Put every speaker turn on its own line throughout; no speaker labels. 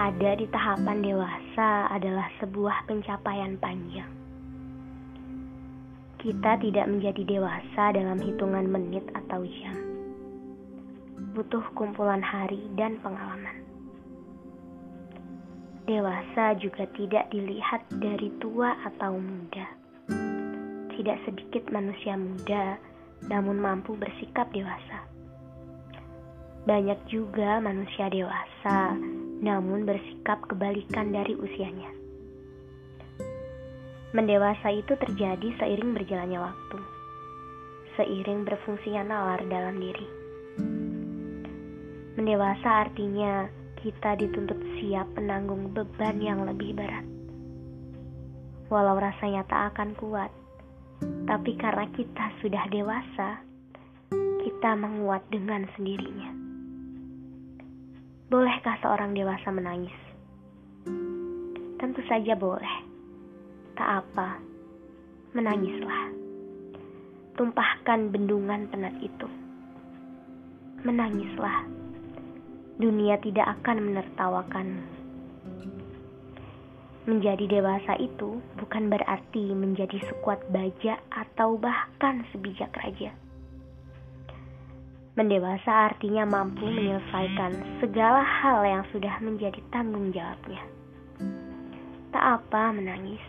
Ada di tahapan dewasa adalah sebuah pencapaian panjang. Kita tidak menjadi dewasa dalam hitungan menit atau jam. Butuh kumpulan hari dan pengalaman. Dewasa juga tidak dilihat dari tua atau muda. Tidak sedikit manusia muda, namun mampu bersikap dewasa. Banyak juga manusia dewasa namun bersikap kebalikan dari usianya. Mendewasa itu terjadi seiring berjalannya waktu, seiring berfungsinya nalar dalam diri. Mendewasa artinya kita dituntut siap menanggung beban yang lebih berat. Walau rasanya tak akan kuat, tapi karena kita sudah dewasa, kita menguat dengan sendirinya. Bolehkah seorang dewasa menangis? Tentu saja boleh. Tak apa, menangislah. Tumpahkan bendungan penat itu. Menangislah. Dunia tidak akan menertawakan. Menjadi dewasa itu bukan berarti menjadi sekuat baja atau bahkan sebijak raja. Mendewasa artinya mampu menyelesaikan segala hal yang sudah menjadi tanggung jawabnya. Tak apa menangis,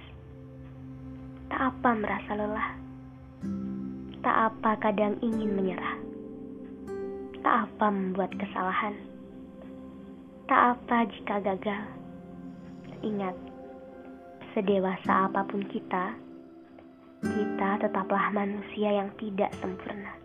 tak apa merasa lelah, tak apa kadang ingin menyerah, tak apa membuat kesalahan, tak apa jika gagal. Ingat, sedewasa apa pun kita, kita tetaplah manusia yang tidak sempurna.